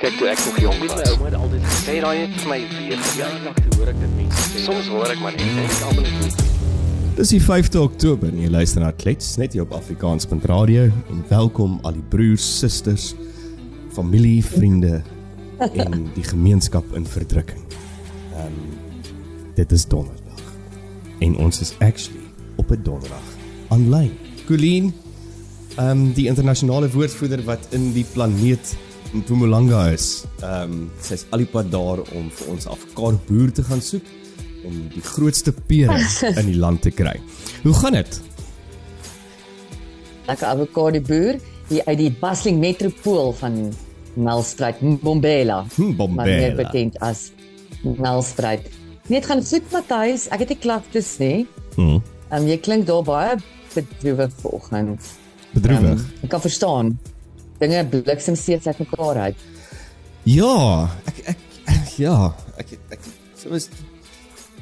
Kyk toe ek nog jonk was. My ouma het altyd gesê raai het vir my weer toe hoor ek dit mense sê. Soms hoor ek maar net en ek almal net Dis die 5de Oktober en jy luister na Klets net hier op Afrikaans.radio en welkom al die broers, susters, familie, vriende en die gemeenskap in verdrukking. Ehm um, dit is donderdag. En ons is actually op 'n donderdag aanlyn. Colleen, ehm um, die internasionale woordvoerder wat in die planeet Mpumalanga is. Ehm um, sy's al die pad daar om vir ons afkar boer te gaan soek om die grootste pere in die land te kry. Hoe gaan dit? Lekker avokado boer hier uit die bustling metropool van Nelspruit, Bombela. Hm, Maar meer Bombela. bekend as Nelspruit. Dit gaan goed Matthys. Ek het nie klagtes nie. Hm, Ehm um, jy klink daar baie bedrowig vanoggend. bedrowig. Um, ek kan verstaan. Dinge bliksem steeds uit mekaar uit. Ja, ek ek ja, ek ek so is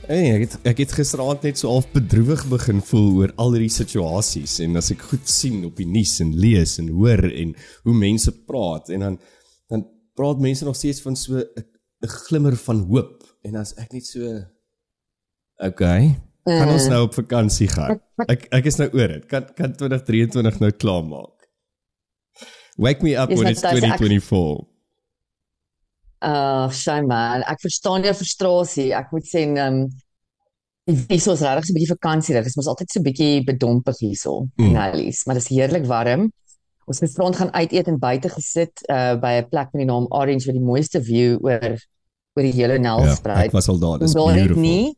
Hey, ek het ek het gisteraand net so half bedrowig begin voel oor al hierdie situasies en as ek goed sien op die nuus en lees en hoor en hoe mense praat en dan dan praat mense nog steeds van so 'n 'n glimmer van hoop en as ek net so okay, kan ons nou op vakansie gaan. Ek ek is nou oor dit. Kan kan 2023 nou klaarmaak. Wake me up Is when it's as ek- 2024. Uh, shame man. Ek verstaan jou frustrasie. Ek moet sê ehm um, hierso is regtig so 'n bietjie vakansie. Dit is mos altyd so 'n bietjie bedompig hierso Mm. in Alice, maar dit is heerlik warm. Ons het front gaan uit eet en buite gesit uh by 'n plek met die naam Orange met die mooiste view oor oor die hele Ja, Nelspruit. ek was al daar. Dis beautiful. nie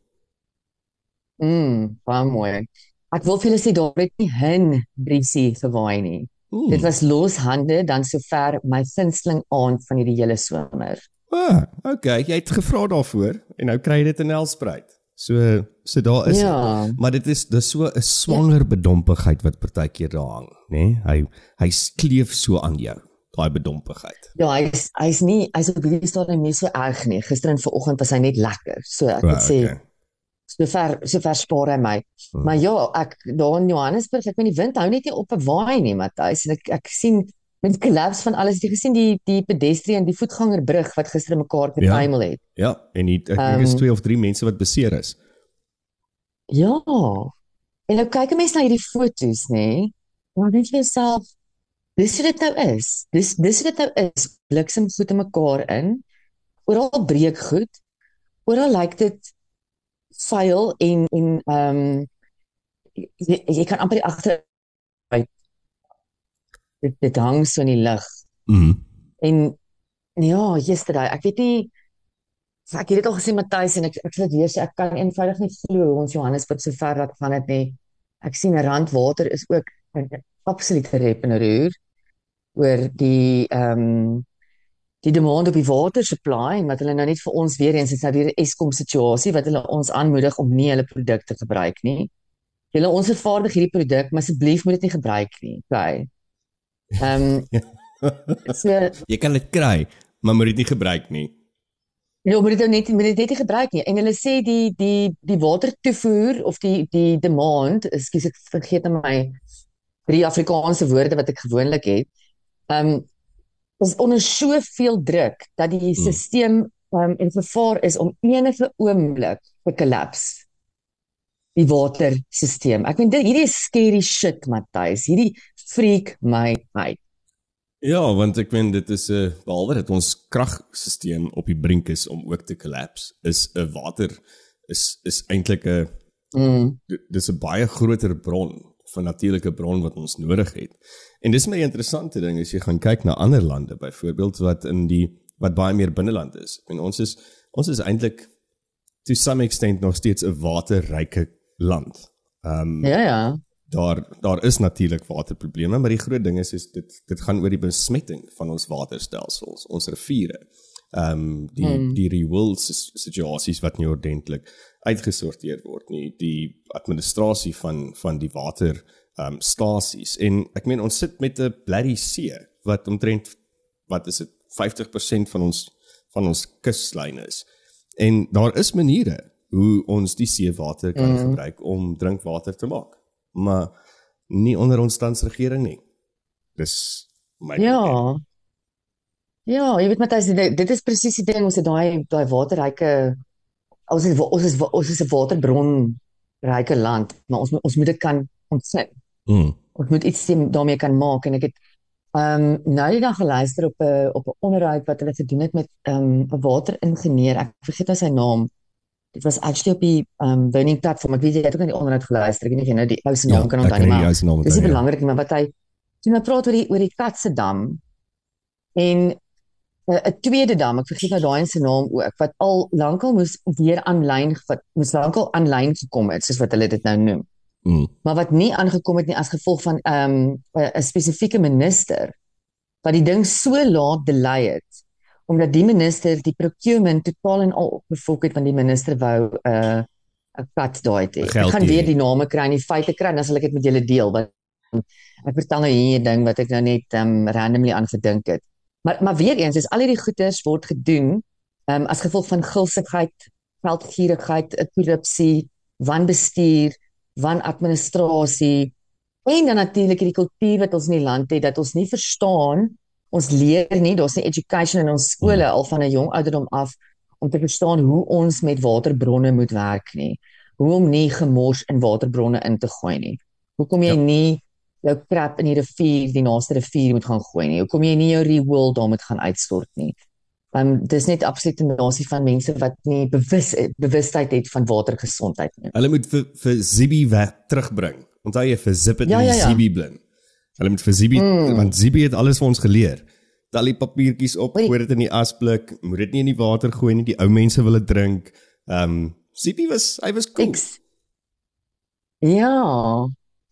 Mm, baie mooi. Ek wil vir julle sê daar het nie hin briesie gewaai nie. Hmm. Dit was loshande dan sover my gunsteling aand van hierdie hele somer. Ah, okay, jy het gevra daarvoor en nou kry jy dit in Nelspruit. So so daar is Ja. maar dit is dis so 'n swanger bedompigheid wat partykeer daar hang, nê? Nee? Hy hy kleef so aan jou, daai bedompigheid. Ja, hy's hy's nie hy's op hierdie stadium nie so erg nie. Gister en vanoggend was hy net lekker. So ek Ja, moet sê okay. Sover sover spaar hy my. Hmm. Maar ja, ek daar in Johannesburg, ek weet die wind hou net nie op 'n waai nie, Matthys. En ek ek sien met die kollaps van alles, jy gesien die die pedestrian, die voetgangerbrug wat gister mekaar Ja. getuimel het. Ja, en die, ek dink is Ehm, twee of drie mense wat beseer is. Ja. En nou kyk 'n mens na hierdie foto's, nê? Dan dink jy jouself, dis hoe dit nou is. Dis dis hoe dit nou is. Bliksem goed in mekaar in. Oral breek goed. Oral lyk dit vuil en en ehm um, jy, jy kan amper agter uit dit dit hang so in die lug. Mhm. En ja, yesterday, ek weet nie ek het dit al gesien Matthys en ek ek sê dit weer sê ek kan eenvoudig nie glo hoe ons Johannesburg so ver laat gaan dit nie. Ek sien 'n rand water is ook 'n absolute rep en roer oor die ehm um, die demand op die water supply en wat hulle nou net vir ons weer eens is nou weer 'n Eskom situasie wat hulle ons aanmoedig om nie hulle produkte te gebruik nie. Julle ons vervaardig hierdie produk, maar asseblief moet dit nie gebruik nie. Okay. Ehm so jy kan dit kry, maar moet dit nie gebruik nie. Ja, maar dit nou net moet dit net nie gebruik nie. En hulle sê die die die watertoevoer of die die demand, ekskuus ek vergeet nou my drie Afrikaanse woorde wat ek gewoonlik het. Um is onder soveel druk dat die Hmm. stelsel um in gevaar is om enige oomblik te kollaps. Die waterstelsel. Ek meen dit hierdie is scary shit, Matthys. Hierdie freak my uit. Ja, want ek meen dit is 'n uh, behalwe dat ons kragstelsel op die brink is om ook te kollaps, is 'n water is is eintlik 'n Mm. d- dis 'n baie groter bron van natuurlike bron wat ons nodig het. En dis my interessante ding as jy gaan kyk na ander lande byvoorbeeld wat in die wat baie meer binneland is. En ons is ons is eintlik to some extent nog steeds 'n waterryke land. Ehm um, Ja ja. daar daar is natuurlik waterprobleme, maar die groot ding is is dit dit gaan oor die besmetting van ons waterstelsels, ons riviere. Ehm um, die Hmm. die rewil situasies wat nie ordentlik uitgesorteer word nie, die administrasie van van die water ehm um, stasies. En ek meen ons sit met 'n blerrie see wat omtrent wat is dit 50% van ons van ons kuslyne is. En daar is maniere hoe ons die seewater kan Mm. mm. gebruik om drinkwater te maak. Maar nie onder ons stansregering nie. Dis my Ja. Ja, jy weet Matthys, dit, dit is presies die ding ons het daai daai waterryke ons is ons is ons is 'n waterbron ryke land, maar ons ons moet dit kan ontsin. Mm. Ons moet iets daarmee kan maak en ek het ehm um, nou die dag geluister op 'n op 'n onderhoud wat hulle gedoen het met ehm um, 'n wateringenieur. Ek vergeet nou sy naam. Dit was actually op die ehm um, Burning platform. Ek weet jy het ook aan die onderhoud geluister. Ek weet nie jy nou die ou se naam kan onthou nie, maar Dis nie nie belangrik nie, maar wat hy doen hy praat oor die oor die Katse dam en 'n tweede dam, ek vergeet nou daai se naam ook, wat al lankal moes weer aanlyn wat moes lankal aanlyn gekom het, soos wat hulle dit nou noem. Mm. Maar wat nie aangekom het nie as gevolg van ehm um, 'n spesifieke minister wat die ding so laat delay het omdat die minister die procurement totaal en al opgevolg het want die minister wou 'n uh, 'n kat daai het. Ek gaan weer die name kry en die feite kry en dan sal ek dit met julle deel want ek vertel nou hier 'n ding wat ek nou net ehm um, randomly aangedink het. Maar maar weer eens is al hierdie goeders word gedoen ehm um, as gevolg van gulsigheid, veldgierigheid, korrupsie, wanbestuur, wanadministrasie en dan natuurlik hierdie kultuur wat ons in die land het dat ons nie verstaan ons leer nie, daar's nie education in ons skole al van 'n jong ouderdom af om te verstaan hoe ons met waterbronne moet werk nie. Hoe om nie gemors in waterbronne in te gooi nie. Hoekom jy ja. nie jou krap in die rivier, die naaste rivier moet gaan gooi nie. Hoekom jy nie jou rewil daar moet gaan uitstort nie. Want um, dis net absolute nasie van mense wat nie bewus bewustheid het van watergesondheid nie. Hulle moet vir vir Zibi weg terugbring. Onthou jy vir Zip het ja, ja, ja. Zibi blind. Hulle moet vir Zibi mm. want Zibi het alles vir ons geleer. Tel die papiertjies op, gooi dit in die asblik, moet dit nie in die water gooi nie. Die ou mense wil dit drink. Ehm um, Zibi was hy was cool. X. Ja.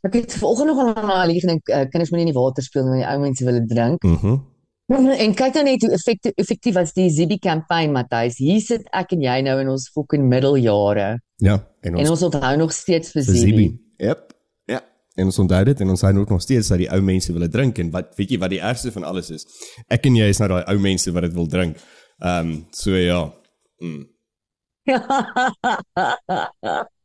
Ek het vanoggend nog aan haar lieg gedink, uh, kinders moet nie in die water speel nie, die ou mense wil dit drink. Mhm. Mm en kyk dan net hoe effektief effektief was die Zibi kampanje Matthys. Hier sit ek en jy nou in ons fucking middeljare. Ja, en ons, en ons onthou nog steeds vir Zibi. Zibi. Yep. Ja. En ons onthou dit en ons sê ook nog steeds dat die ou mense wil drink en wat weet jy wat die ergste van alles is? Ek en jy is nou daai ou mense wat dit wil drink. Ehm um, so ja. Mm.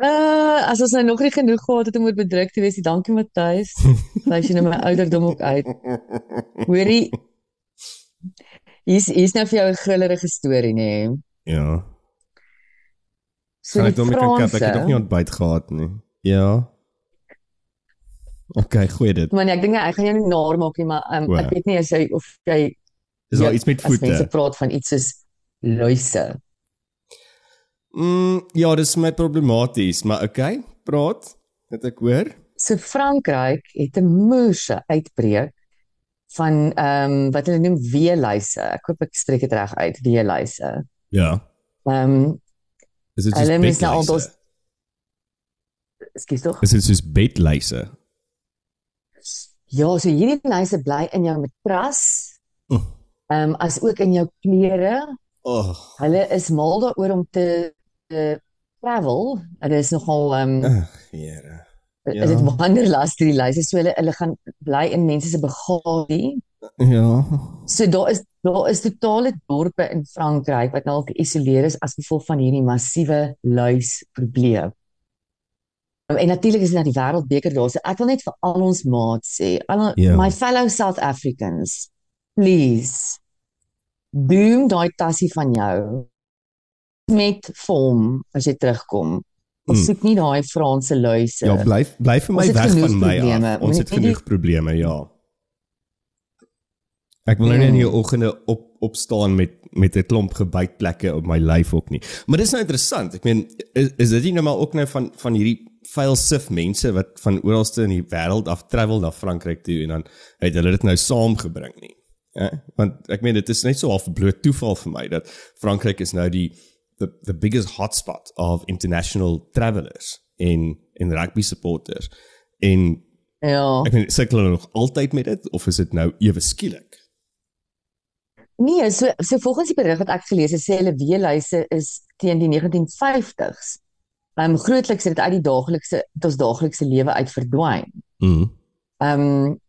Uh, as ons nou nog nie genoeg gehad het om oor bedruk te wees, dankie Matthys. Wys jy nou my ouderdom ook uit. Hoorie. Hier's hier's nou vir jou 'n grillerige storie, nê? Nee. Ja. So ek dink ek het nog nie ontbyt gehad nie. Ja. OK, goeie dit. Maar nee, ek dink ek gaan jou nie naar maak nie, maar um, ek weet nie as jy of jy Dis al iets met voete. Mense praat van iets soos luise. Mm, ja, dis my problematies, maar okay, praat. Net ek hoor. So Frankryk het 'n moerse uitbreek van ehm um, wat hulle noem weeluise. Ek hoop ek spreek dit reg uit, weeluise. Ja. Ehm um, is dit hulle mis nou al dos Skiet tog. Is dit soos bedluise? Ja, so hierdie luise bly in jou matras. Ehm um, as ook in jou klere. Oh. Hulle is mal daaroor om te uh, travel, dit is nogal ehm um, Here. Ja. Dit wanderlas die lyse so hulle hulle gaan bly in mense se bagasie. Ja. So daar is daar is totale dorpe in Frankryk wat nou al geïsoleer is as gevolg van hierdie massiewe luisprobleem. En natuurlik is dit na die wêreldbeker daar. So ek wil net vir al ons maats sê, al ja. my fellow South Africans, please boom daai tassie van jou met vorm as jy terugkom. Ons hmm. soek nie daai Franse luise. Ja, bly bly vir my weg van my probleme. af. Ons het genoeg die... probleme, ja. Ek wil nou nie in die oggende op opstaan met met 'n klomp gebytplekke op my lyf ook nie. Maar dis nou interessant. Ek meen is, is dit nie nou maar ook nou van van hierdie vuil sif mense wat van oralste in die wêreld af travel na Frankryk toe en dan het hulle dit nou saamgebring nie. Ja, want ek meen dit is net so half bloot toeval vir my dat Frankryk is nou die the the biggest hotspot of international travelers in in rugby supporters en ja ek weet sukkel hulle nog altyd met dit of is dit nou ewe skielik Nee so so volgens die berig wat ek gelees het sê hulle weeluise is teen die 1950s um grootliks het dit uit die daaglikse ons daaglikse lewe uit verdwyn. Mhm. Um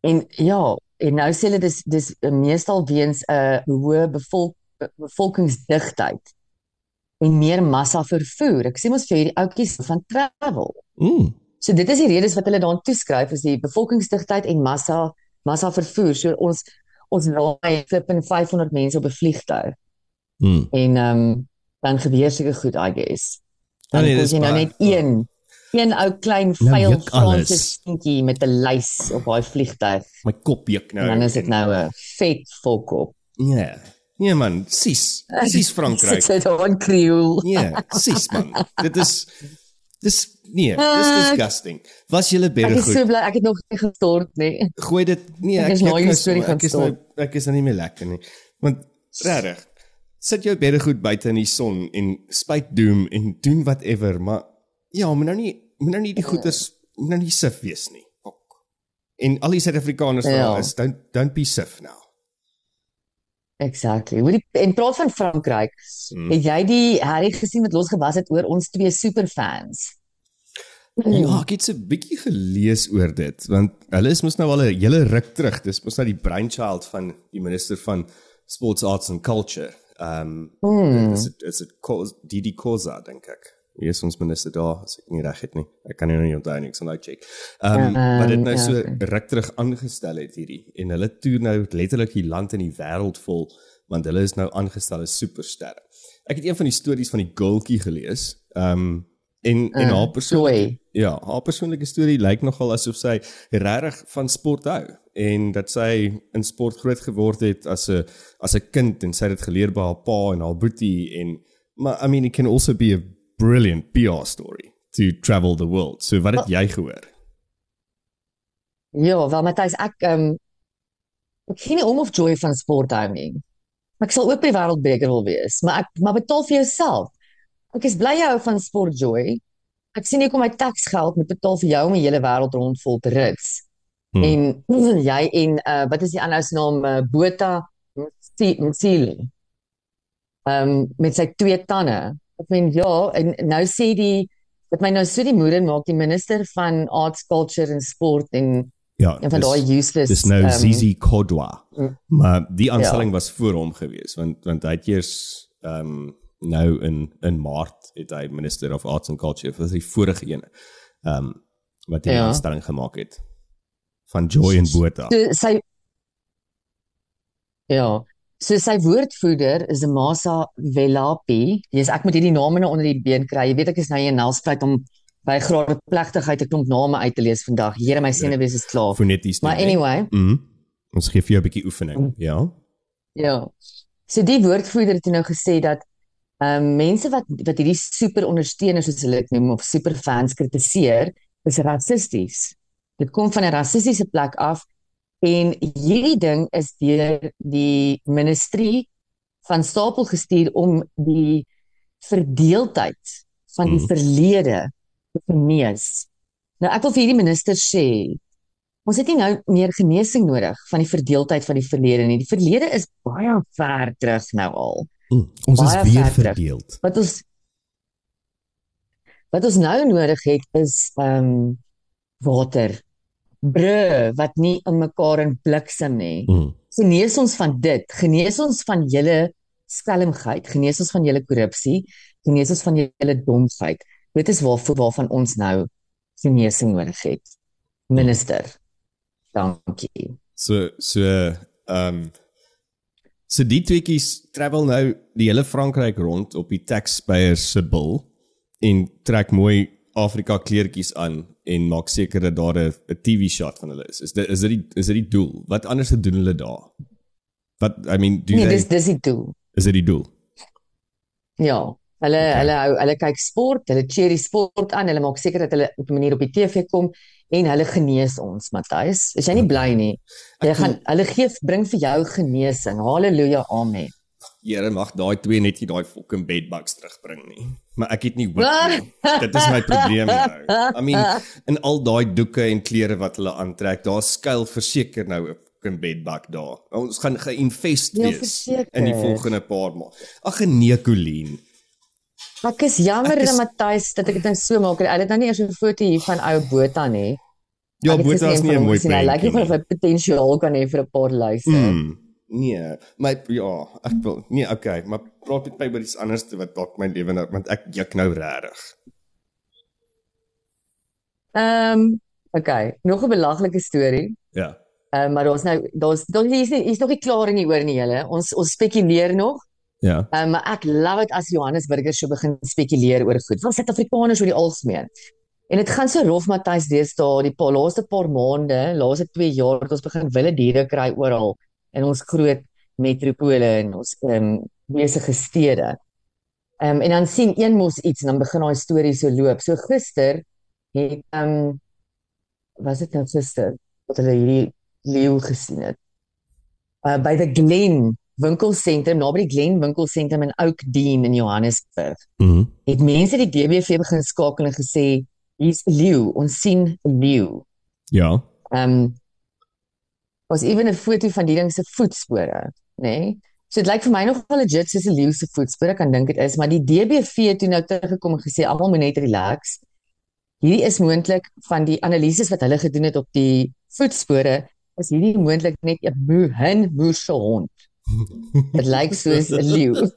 en ja, en nou sê hulle dis dis meestal weens 'n uh, hoë bevolk bevolkingsdigtheid en meer massa vervoer. Ek sê mos vir hierdie ouetjies van travel. Mm. So dit is die redes wat hulle daaraan toeskryf is die bevolkingsdigtheid en massa massa vervoer. So ons ons laai flip in 500 mense op 'n vliegtuig Mm. en ehm um, dan gebeur seker goed I guess. Dan Ja, nee, nee, dis jy nou net een een ou klein Nou vuil alles. Franse stinkie met 'n lys op daai vliegtuig. My kop juk nou. En dan is dit nou 'n vet fok op. Ja. Nee man, sis. Sis Frankryk. Sit dit aan Creole. Ja, sis man. Dit is dis nee, dis Ah. disgusting. Was julle Ek baie is goed? so bly ek het nog nie gestort nie. Gooi dit nee, Ek ek is nou nou die storie sommer, gaan ek is nou ek is nou nie meer lekker nie. Want regtig, sit jou baie goed buite in die son en spuit doom en doen whatever, maar ja, moet nou nie moet nou nie die goeters moet nou nie sif wees nie. Fok. En al die Suid-Afrikaners Ja. ja. is don't don't be sif now. Exactly. Die en praat van Frankryk. Hmm. Het jy die Harry gesien wat losgewas het oor ons twee superfans? Ja, ek het so 'n bietjie gelees oor dit want hulle is mos nou al 'n hele ruk terug. Dis mos nou die brainchild van die minister van Sports Arts and Culture. Ehm um, is dit is dit Kos- Didi Kosa dink ek. Wie is ons minister daar? As ek nie reg het nie. Ek kan nou nie onthou nie, ek sal nou check. Ehm um, Ja, wat dit nou ja, so oké. ruk terug aangestel het hierdie en hulle toer nou letterlik die land en die wêreld vol want hulle is nou aangestel as supersterre. Ek het een van die stories van die girltjie gelees. Ehm um, en en Uh, haar persoonlike. Ja, haar persoonlike storie lyk nogal asof sy regtig van sport hou en dat sy in sport groot geword het as 'n as 'n kind en sy het dit geleer by haar pa en haar boetie en maar I mean it can also be a brilliant PR story to travel the world. So wat het jy gehoor? Ja, wel Matthys, ek ehm ek gee nie om of joy van sport hou nie. Ek sal ook by wêreldbeker wil wees, maar ek maar betaal vir jouself. Ek is bly jy hou van sport joy. Ek sien ek kom my taxgeld moet betaal vir jou om die hele wêreld rond vol te rits. Hmm. En jy en uh wat is die ander se naam uh, Botha Msile. Ehm um, met sy twee tande. Ek meen ja, en nou sê die wat my nou so die moeder maak die minister van arts, culture en sport en Ja, een van daai useless Dis nou ehm, Zizi Kodwa. mm. Maar die aanstelling was voor hom gewees want want hy het eers ehm um, nou in in Maart het hy minister of arts and culture was die vorige een. Ehm um, wat hy die Ja. aanstelling gemaak het van Joy en Botha. So sy Ja, so sy woordvoerder is Masa Velapi. Jy's ek moet hierdie name nou onder die been kry. Jy weet ek is nou hier in Nelspruit om by graad plegtigheid 'n klomp name uit te lees vandag. Here my senuwees is klaar. Foneties. Maar anyway, Mhm. Ons gee vir jou 'n bietjie oefening. Ja. ja. So die woordvoerder het nou gesê dat ehm um, mense wat wat hierdie super ondersteuners soos hulle dit noem of superfans kritiseer, is rassisties. Dit kom van 'n rassistiese plek af en hierdie ding is deur die ministerie van stapel gestuur om die verdeeldheid van die Mhm. verlede te genees. Nou ek wil vir hierdie minister sê, ons het nie nou meer genesing nodig van die verdeeldheid van die verlede nie. Die verlede is baie ver terug nou al. Mm, ons is Baie weer ver terug. verdeeld. Wat ons wat ons nou nodig het is ehm um, water. Bru wat nie in mekaar in bliksem nie. Mm. Genees ons van dit, genees ons van julle skelmgheid, genees ons van julle korrupsie, genees ons van julle domheid. Dit is waarvoor waarvan ons nou genesing nodig het. Minister. Dankie. So so ehm um, so die tweeetjies travel nou die hele Frankryk rond op die taxpayer se bil en trek mooi Afrika kleertjies aan en maak seker dat daar 'n TV shot van hulle is. Is dit is dit die is dit die doel? Wat anders doen hulle daar? Wat I mean, do Nee, they dis dis die doel. is dit die doel? Ja, hulle Okay. hulle hou hulle kyk sport, hulle cheer die sport aan, hulle maak seker dat hulle op 'n manier op die TV kom en hulle genees ons, Matthys. Is jy nie bly nie? Jy gaan hulle gee bring vir jou genesing. Halleluja, amen. Here mag daai twee net nie daai fucking bedbugs terugbring nie. Maar ek het nie hoop nie. Dit is my probleem nou. I mean, in al daai doeke en klere wat hulle aantrek, daar skuil verseker nou 'n fucking bedbug daar. Ons gaan geïnvest Ja, wees verseker. in die volgende paar maande. Ag nee, Colleen. Ek is jammer Ek is- Matthys dat ek dit nou so maak. Hy het nou nie eers 'n foto hier van ou Botha nie. Ja, Botha is nie 'n mooi gesien. Hy lyk prentjie nie of hy potensiaal kan hê vir 'n paar luise. Mm, nee, my ja, ek wil nee, okay, maar praat met my oor iets anders te wat dalk my lewe nou want ek juk nou regtig. Ehm, okay, nog 'n belaglike storie. Ja. Uh, maar daar's nou daar's daar's hier's nie hier's nog nie klaar in die oor nie julle. Ons ons spekuleer nog. Ja. Um, maar ek love dit as Johannesburgers so begin spekuleer oor goed. Van Suid-Afrikaners oor die algemeen. En dit gaan so rof Matthys deesdae die paar laaste paar maande, laaste 2 jaar het ons begin wilde diere kry oral in ons groot metropole en ons ehm um, besige stede. Ehm um, en dan sien een mos iets en dan begin daai storie so loop. So gister het ehm um, was dit nou gister wat hulle hierdie leeu gesien het. Uh by the Glen winkelsentrum naby die Glen winkelsentrum in Oakdene in Johannesburg. Mm het mense die DBV begin skakel en gesê hier's 'n leeu, ons sien 'n leeu. ja. Ehm um, was ewen 'n foto van die ding se voetspore, nê? Nee? So dit lyk vir my nog wel legit soos 'n leeu se voetspore, kan dink dit is, maar die DBV toe nou teruggekom en gesê almal moet net relax. Hierdie is moontlik van die analises wat hulle gedoen het op die voetspore, is hierdie moontlik net 'n moe hin moese hond. Dit lyk soos 'n leeu.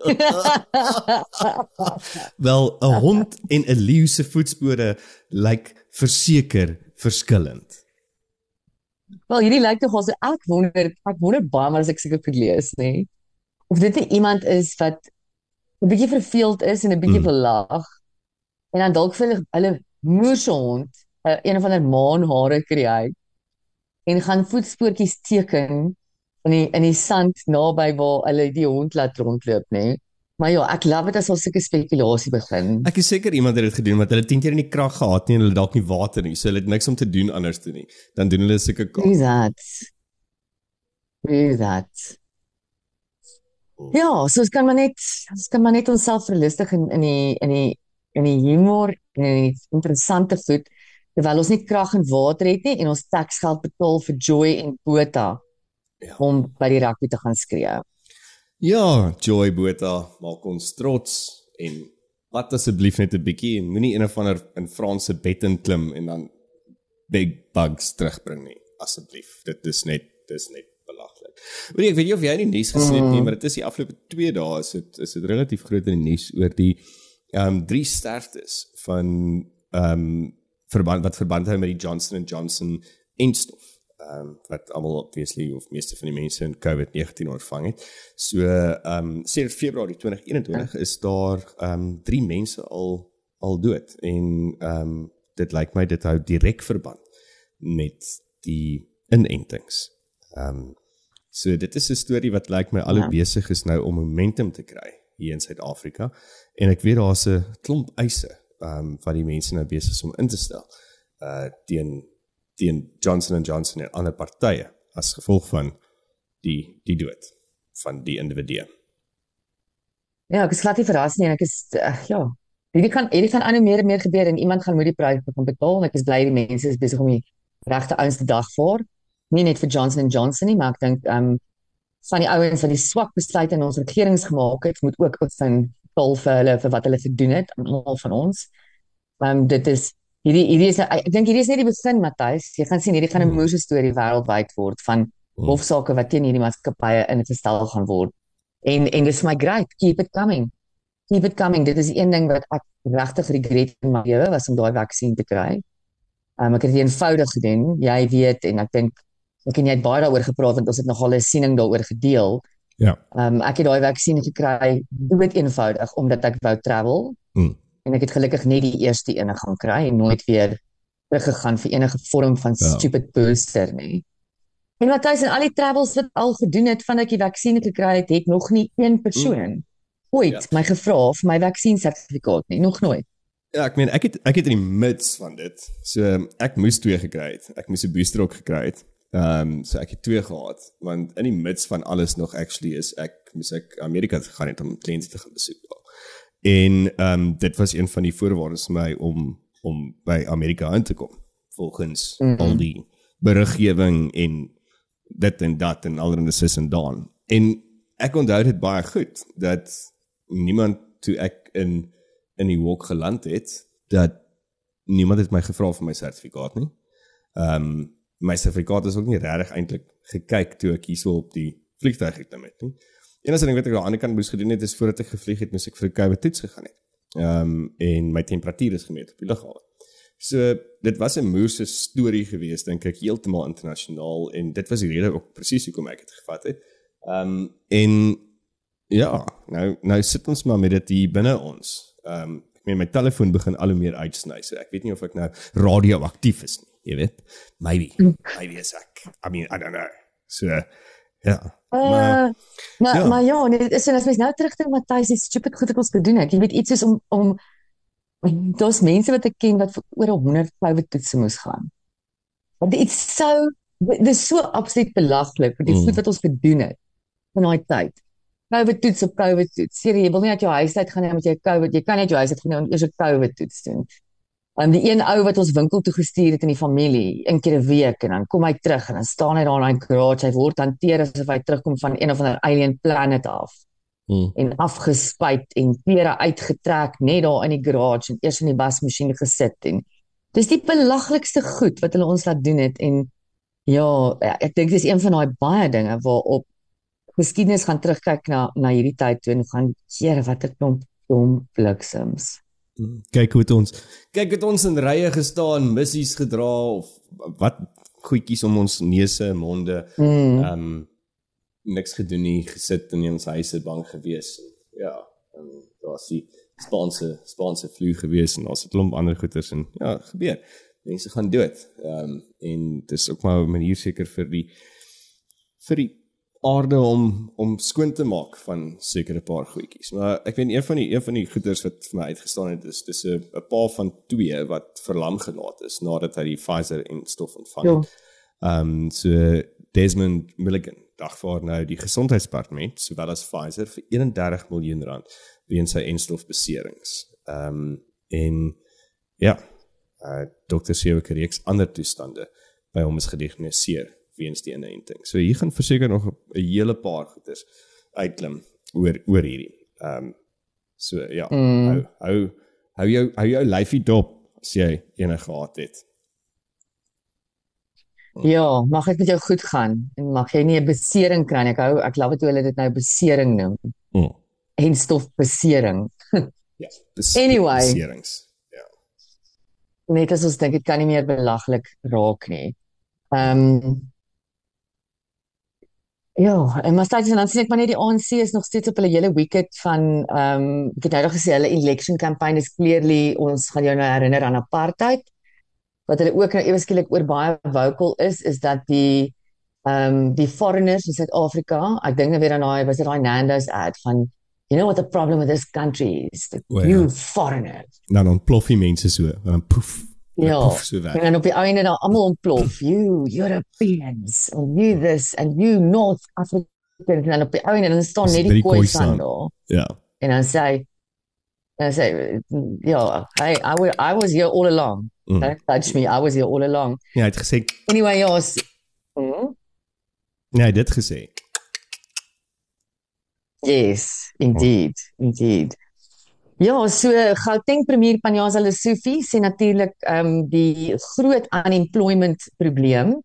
Wel, 'n hond en 'n leeu se voetspore lyk verseker verskillend. Wel, hierdie lyk tog also ek wonder, ek wonder baie maar as ek seker goed lees, nê? Nee? Of dit nie iemand is wat 'n bietjie verveeld is en 'n bietjie Mm. verlaag en dan dalk vir hulle hulle moerse hond uh, een of ander maanhare kry en gaan voetspoortjies teken in die in die sand naby waar hulle die hond laat rondloop, nê? Maar ja, ek love dit as ons sulke spekulasie begin. Ek is seker iemand het dit gedoen want hulle het 10 keer nie krag gehad nie en hulle dalk nie water nie. So hulle het niks om te doen anders toe nie. Dan doen hulle sulke kaart. Who's that? Who's that? Ja, so ons kan maar net ons kan maar net onsself verlustig in in die in die in die humor en in die interessante goed terwyl ons nie krag en water het nie en ons taksgeld betaal vir Joy en Botha Ja. om by die rugby te gaan skree. Ja, Joy Botha maak ons trots en wat asseblief net 'n bietjie en moenie een of ander in Franse bed in klim en dan big bugs terugbring nie asseblief. Dit is net dis net belaglik. Weet ek weet nie of jy die nuus gesien het nie, maar dit is die afgelope 2 dae is dit is dit relatief groot in die nuus oor die ehm um, drie sterftes van ehm um, verband wat verband hou met die Johnson & Johnson enstof ehm um, wat almal obviously of meeste van die mense in COVID-19 ontvang het. So ehm um, sedert Februarie 2021 is daar ehm um, drie mense al al dood en ehm um, dit lyk my dit hou direk verband met die inentings. Ehm um, so dit is 'n storie wat lyk my al hoe Ja. besig is nou om momentum te kry hier in Suid-Afrika en ek weet daar's 'n klomp eise ehm um, wat die mense nou besig is om in te stel uh teen teen Johnson & Johnson en ander partye as gevolg van die die dood van die individu. Ja, ek is glad nie verras nie en ek is uh, ja, hierdie kan hierdie gaan aan hoe meer en meer gebeur en iemand gaan moet die prys begin betaal en ek is bly die mense is besig om die regte ouens te dag voor. Nie net vir Johnson & Johnson nie, maar ek dink ehm um, van die ouens wat die swak besluite in ons regerings gemaak het, moet ook opstaan betaal vir hulle vir wat hulle gedoen het almal van ons. Ehm um, dit is hierdie hierdie is ek dink hierdie is net die begin Matthys. Jy gaan sien hierdie gaan 'n Hmm. moeëse storie wêreldwyd word van Hmm. hofsaake wat teen hierdie maatskappye ingestel gaan word. En en dis my great, keep it coming. Keep it coming. Dit is een ding wat ek regtig regret in my lewe was om daai vaksin te kry. Um, ek het dit eenvoudig gedoen. Jy weet en ek dink ek en jy het baie daaroor gepraat want ons het nogal 'n siening daaroor gedeel. Ja. Um ek het daai vaksin gekry dood eenvoudig omdat ek wou travel. Hmm. En ek het gelukkig net die eerste ene gaan kry en nooit weer teruggegaan vir enige vorm van Ja. stupid booster nie. En Matthys en al die travels wat al gedoen het vandat ek die vaksin gekry het, het nog nie een persoon ooit Ja. my gevra vir my vaksiensertifikaat nie, nog nooit. Ja, ek meen ek het ek het in die mids van dit. So ek moes twee gekry het. Ek moes 'n booster ook gekry het. Ehm um, so ek het twee gehad want in die mids van alles nog actually is ek moes ek Amerika toe gegaan het om kliënte te gaan besoek. En ehm um, dit was een van die voorwaardes vir my om om by Amerika in te kom volgens mm. -hmm. al die beriggewing en dit en dat en allerlei sis en daan. En ek onthou dit baie goed dat niemand toe ek in in die walk geland het dat niemand het my gevra vir my sertifikaat nie. Ehm um, my sertifikaat is ook nie regtig eintlik gekyk toe ek hierso op die vliegtuig geklim het nie. Enigste ding wat ek aan die ander kant moes gedoen het is voordat ek gevlieg het, moes ek vir 'n COVID toets gegaan het. Ehm um, en my temperatuur is gemeet op die lughawe. So dit was 'n moeëse storie geweest dink ek heeltemal internasionaal en dit was die rede ook presies hoekom ek dit gevat het. Ehm um, en ja, nou nou sit ons maar met dit hier binne ons. Ehm um, ek meen my telefoon begin al hoe meer uitsny. So ek weet nie of ek nou radioaktief is nie, jy weet. Maybe. Maybe is ek. I mean, I don't know. So ja. Uh, maar maar ja, maar ja nee, en as mens nou terugdink Matthys, die stupid goed wat ons gedoen het. Jy weet iets soos om om daar's mense wat ek ken wat vir oor 100 COVID toetse moes gaan. Want dit is so dit is so absoluut belaglik vir die mm. goed wat ons gedoen het in daai tyd. COVID toets op COVID toets. Sê jy wil nie uit jou huis uit gaan nie omdat jy COVID, jy kan nie uit jou huis uit gaan nie om eers 'n COVID toets doen. Um die een ou wat ons winkel toe gestuur het in die familie, een keer 'n week en dan kom hy terug en dan staan hy daar in daai garage, hy word hanteer asof hy terugkom van een of ander alien planet af. Hmm. En afgespuit en klere uitgetrek net daar in die garage en eers in die wasmasjien gesit en dis die belaglikste goed wat hulle ons laat doen het en ja, ek dink dis een van daai baie dinge waarop geskiedenis gaan terugkyk na na hierdie tyd toe en gaan Here wat 'n klomp dom bliksems. Kyk hoe ons kyk het ons in rye gestaan, missies gedra of wat goedjies om ons neuse en monde. Hmm. Ehm mm. um, niks gedoen nie, gesit in ons huise bang gewees. Ja, en daar's die sponsor sponsor vloeg gewees en daar's 'n klomp ander goeters en ja, gebeur. Mense gaan dood. Ehm um, en dis ook maar 'n manier seker vir die vir die aarde om om skoon te maak van sekere paar goedjies. Maar ek weet een van die een van die goeders wat vir my uitgestaan het is dis 'n 'n paar van twee wat verlam gelaat is nadat hy die Pfizer en stof ontvang het. Ja. Ehm um, so Desmond Milligan dagvaar nou die gesondheidsdepartement sowel as Pfizer vir 31 miljoen rand weens sy enstofbeserings. Ehm um, en ja, uh, dokter sê ook reeks ander toestande by hom is gediagnoseer weens die inenting. So hier gaan verseker nog 'n hele paar goeders uitklim oor oor hierdie. Ehm um, so ja, mm. hou hou hou jou hou jou lyfie dop as jy enige gehad het. Ja, mag dit met jou goed gaan en mag jy nie 'n besering kry nie. Ek hou ek love dit hoe hulle dit nou besering noem. Mm. En stof besering. ja, besering. Anyway. Beserings. Ja. Net as ons dink dit kan nie meer belaglik raak nie. Ehm um, Ja, en maar steeds en dan sien ek maar net die ANC is nog steeds op hulle hele wicket van ehm um, ek het nou nog gesê hulle election campaign is clearly ons gaan jou nou herinner aan apartheid. Wat hulle ook nou ewe skielik oor baie vocal is is dat die ehm um, die foreigners in Suid-Afrika, ek dink nou weer aan daai was dit daai Nando's ad van you know what the problem with this country is the well, you yeah. foreigners. Nou dan ploffie mense so, dan poef Ja, en dan op die einde dan almal ontplof. You Europeans and you this and you North Africans en dan op die einde dan staan net die koei staan daar. Ja. En dan sê dan sê ja, hey, I was I was here all along. Mm. Don't touch me. I was here all along. Ja, het gesê. Anyway, ja. Mm? Nee, dit gesê. Yes, indeed, indeed. Ja, so Gauteng premier Panyaza Lesufi sê natuurlik ehm um, die groot unemployment probleem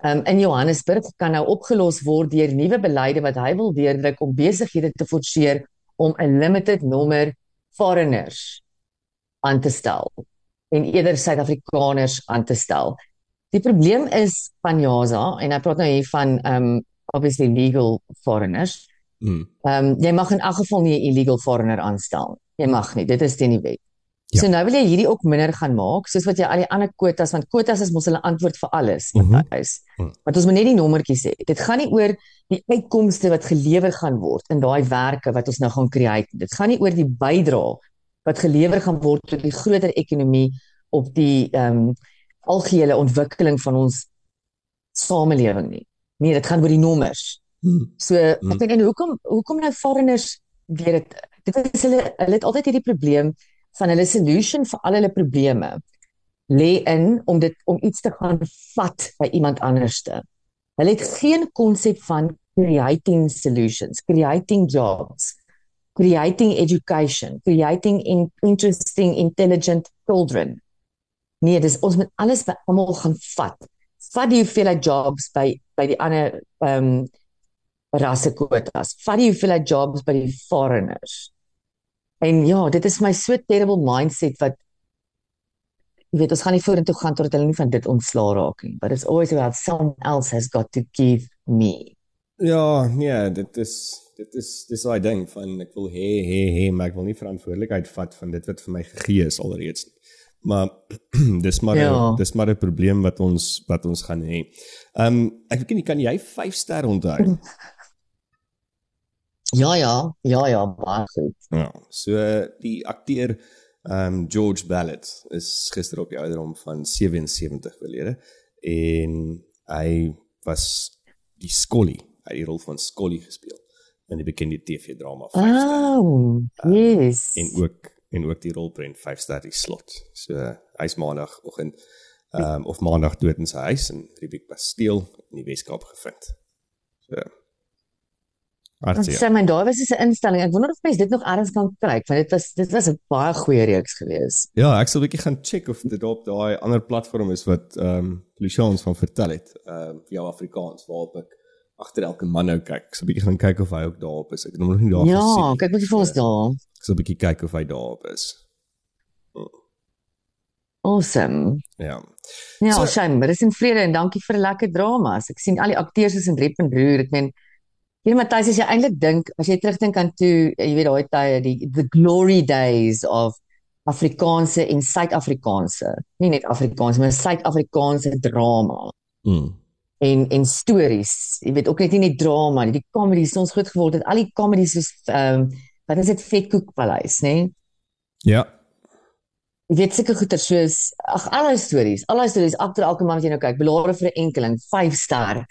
ehm um, in Johannesburg kan nou opgelos word deur nuwe beleide wat hy wil deurdruk om besighede te forceer om 'n limited nommer foreigners aan te stel en eerder Suid-Afrikaners aan te stel. Die probleem is Panyaza en hy praat nou hier van ehm um, obviously legal foreigners. Hmm. Ehm um, jy mag in elk geval nie 'n illegal foreigner aanstel Jy mag nie, dit is teen die wet. Ja. So nou wil jy hierdie ook minder gaan maak, soos wat jy al die ander kwotas want kwotas is mos hulle antwoord vir alles wat mm -hmm. is. Mm. Want ons moet net die nommertjies hê. Dit gaan nie oor die uitkomste wat gelewer gaan word in daai werke wat ons nou gaan create. Dit gaan nie oor die bydrae wat gelewer gaan word tot die groter ekonomie op die ehm um, algehele ontwikkeling van ons samelewing nie. Nee, dit gaan oor die nommers. Mm. So, ek mm. weet en hoekom hoekom nou foreigners weer dit dit is hulle hulle het altyd hierdie probleem van hulle solution vir al hulle probleme lê in om dit om iets te gaan vat by iemand anderste. Hulle het geen konsep van creating solutions, creating jobs, creating education, creating in interesting intelligent children. Nee, dis ons moet alles by almal gaan vat. Vat die hoeveelheid jobs by by die ander ehm um, rassekwotas. Vat die hoeveelheid jobs by die foreigners. En ja, dit is my so terrible mindset wat jy weet ons gaan nie vorentoe gaan totdat hulle nie van dit ontslaa raak nie. But it's always about someone else has got to give me. Ja, nee, dit is dit is dis daai ding van ek wil hê hê hê maar ek wil nie verantwoordelikheid vat van dit wat vir my gegee is alreeds nie. Maar dis maar Ja. dis maar 'n probleem wat ons wat ons gaan hê. Ehm um, ek weet nie kan jy 5 ster onthou? Ja ja, ja ja, baie goed. Ja, so die akteur ehm um, George Ballard is gister op die ouderdom van 77 verlede en hy was die Scully, hy het die rol van Scully gespeel in die bekende TV-drama 5 ster Oh, yes. en ook en ook die rolprent 5 ster die slot. So hy's maandagooggend ehm um, of maandag dood in sy huis in Riebeek Basteel in die Weskaap gevind. So Hartseer. sê my daai was 'n instelling. Ek wonder of mense dit nog ergens kan kry, want dit was dit was 'n baie goeie reeks gewees. Ja, ek sal 'n bietjie gaan check of dit op daai ander platform is wat ehm um, Lucia ons van vertel het, ehm um, vir jou Afrikaans waarop ek agter elke man nou kyk. Ek sal 'n bietjie gaan kyk of hy ook daarop is. Ek het hom nog nie daar Ja, gesien. nie. kyk wat jy vir ons daar. Ek sal 'n bietjie kyk of hy daarop is. Awesome. Ja. Ja, So- shame, maar dis in vrede en dankie vir 'n lekker dramas. Ek sien al die akteurs is in rep en roer. Ek meen Hier Matthys, as jy eintlik dink, as jy terugdink aan toe, jy weet daai tye, die the glory days of Afrikaanse en Suid-Afrikaanse, nie net Afrikaanse, maar Suid-Afrikaanse drama Mm. en en stories. Jy weet ook net nie net drama nie, die comedies ons groot geword het. Al die comedies soos ehm um, wat is dit Vetkoekpaleis, nê? Nee? Ja. Jy weet sulke goeie soos ag al daai stories, al daai stories agter elke man wat jy nou kyk, belare vir 'n enkeling, 5 ster.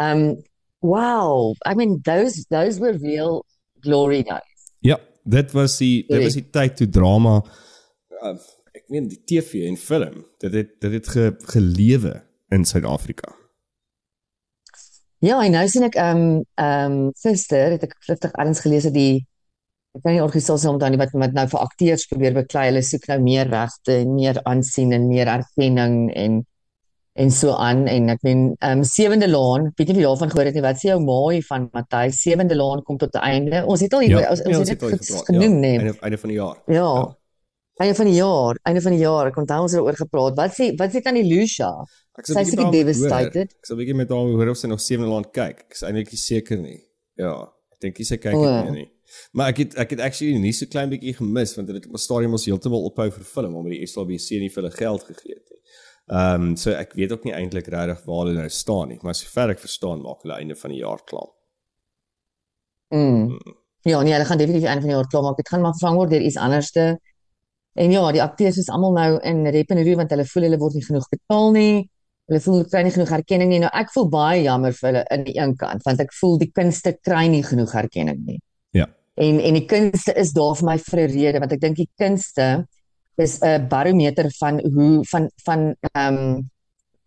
Um wow, I mean those those were real glory days. Ja, dit was die dit was die tyd toe drama uh, ek meen die TV en film, dit het dit het ge, gelewe in Suid-Afrika. Ja, en nou sien ek ehm um, ehm um, gister het ek vlugtig ergens gelees dat die ek kan nie organisasie onthou nie wat wat nou vir akteurs probeer beklei. Hulle soek nou meer regte en meer aansien en meer erkenning en en so aan en ek meen ehm um, Sewende Laan, weet nie jy daarvan gehoor het nie. Wat sê jou ma van Matthys? Sewende Laan kom tot 'n einde. Ons het al hier ons, ons het al dit gepraat, genoem, ja, nee. Einde, einde van die jaar. Ja. Einde van die jaar, einde van die jaar. Ek onthou ons het daaroor gepraat. Wat sê wat sê tannie Lucia? Ek is bietjie daaroor hoor. devastated. Ek sal bietjie met haar hoor of sy nog Sewende Land kyk. Ek is eintlik nie seker nie. Ja, ek dink nie sy kyk dit meer nie. Maar ek het ek het actually nie so klein bietjie gemis want dit het op 'n stadium ons heeltemal ophou vir film omdat die SABC nie vir hulle geld gegee het nie. Ehm um, so ek weet ook nie eintlik regtig waar hulle nou staan nie, maar sover ek verstaan maak hulle einde van die jaar klaar. Mm. Ja, nee, hulle gaan definitief een van die jaar klaar maak. Dit gaan maar vervang word deur iets anderste. En ja, die akteurs is almal nou in rep en roer want hulle voel hulle word nie genoeg betaal nie. Hulle voel hulle kry nie genoeg erkenning nie. Nou ek voel baie jammer vir hulle aan die een kant want ek voel die kunste kry nie genoeg erkenning nie. Ja. En en die kunste is daar vir my vir 'n rede want ek dink die kunste is 'n barometer van hoe van van ehm um,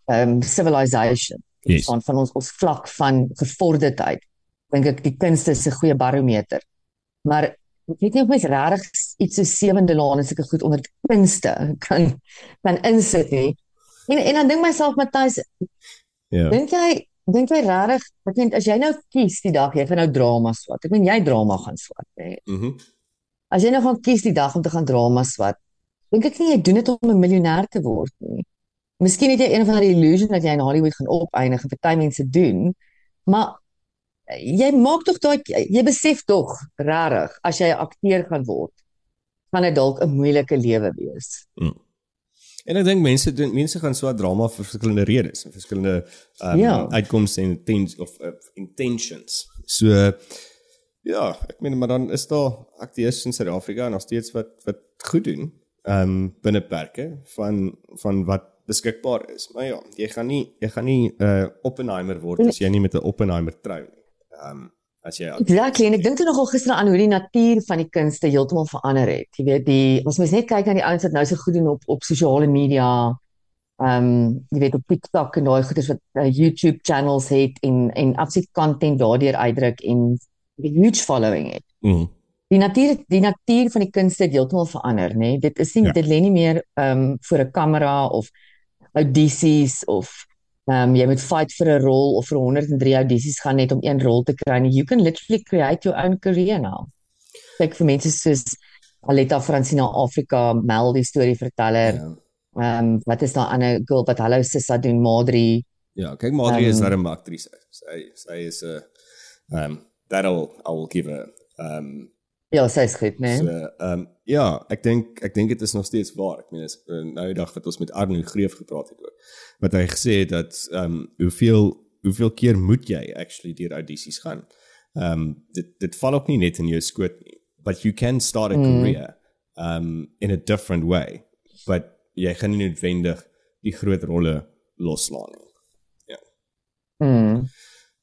ehm um, civilization Yes. van van ons ons vlak van gevorderdheid dink ek die kunste is 'n goeie barometer. Maar ek weet nie of mens regtig iets so sewende laan is ek goed onder kunste kan kan insit nie. En en dan dink myself Matthys, Ja. dink jy dink jy regtig ek weet as jy nou kies die dag jy gaan nou drama swat. Ek meen jy drama gaan swat, hè. Mhm. Mm As jy nou gaan kies die dag om te gaan drama swat, dink ek nie jy doen dit om 'n miljonair te word nie. Miskien het jy een van daai illusion dat jy in Hollywood gaan opeindig en party mense doen, maar jy maak tog daai jy besef tog regtig as jy 'n akteur gaan word, gaan dit dalk 'n moeilike lewe wees. En ek dink mense doen mense gaan so 'n drama vir verskillende redes en verskillende um, Ja. uitkomste en intens of uh, intentions. So ja, ek meen maar dan is daar akteurs in Suid-Afrika nog steeds wat wat goed doen ehm um, binne perke van van wat beskikbaar is. Maar ja, jy gaan nie jy gaan nie 'n uh, Oppenheimer word as jy nie met 'n Oppenheimer trou nie. Ehm um, as jy Exactly en ek dink toe nogal gister aan hoe die natuur van die kunste heeltemal verander het. Jy weet die ons moet net kyk na die ouens wat nou so goed doen op op sosiale media. Ehm um, jy weet op TikTok en daai goeders wat uh, YouTube channels het en en absoluut content daardeur uitdruk en 'n huge following het. mm, Die natuur die natuur van die kunste het heeltemal verander, nê. Nee? Dit is nie Ja. dit lê nie meer ehm um, voor 'n kamera of audisies of ehm um, jy moet fight vir 'n rol of vir 103 audisies gaan net om een rol te kry. You can literally create your own career now. Kyk vir mense soos Aletta Francina Afrika, Mel die storieverteller. ja. Ehm um, wat is daai ander girl wat hallo Sissa doen Madri? Ja, kyk Madri um, is Ehm, daar 'n aktrise. Sy sy is 'n um that'll I will give her um Ja, sy is goed, né? so Nee? um ja, ek dink ek dink dit is nog steeds waar. Ek meen is uh, nou die dag wat ons met Arno Greef gepraat het oor wat hy gesê het dat um hoeveel hoeveel keer moet jy actually deur audisies gaan. Um dit dit val ook nie net in jou skoot nie, but you can start a Mm. career um in a different way. But jy gaan nie noodwendig die groot rolle loslaan nie. Mm.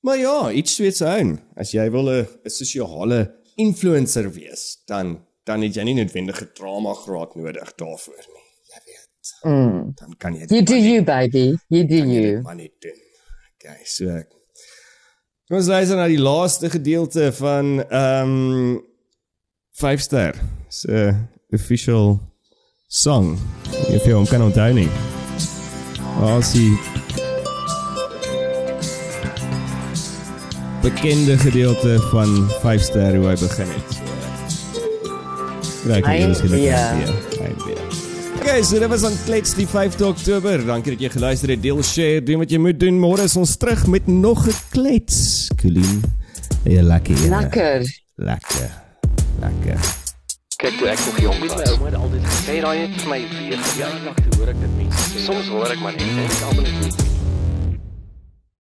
Maar ja, iets soos aan. As jy wil 'n sosiale influencer wees, dan dan het jy nie noodwendig 'n drama graad nodig daarvoor nie. Jy weet, Mm. dan kan jy You do net- you baby. You do you. maar net doen. Okay, so Kom ons luister na die laaste gedeelte van ehm um, 5 ster. Se official song. If jy hom kan onthou nie. As die bekende gedeelte van 5 ster hoe hy begin het. So, Raak jy dus Eindweer. Eindweer. Okay, so dit was dan klets die 5de Oktober. Dankie dat jy geluister het. Deel, share, doen wat jy moet doen. Môre is ons terug met nog 'n klets. Colleen. Ja, lekker. Lekker. Lekker. Lekker. Kyk toe ek nog jong was, my ouma het altyd gesê daai het vir my vier jaar lank hoor ek dit mense sê. Soms hoor ek maar net en ek almal net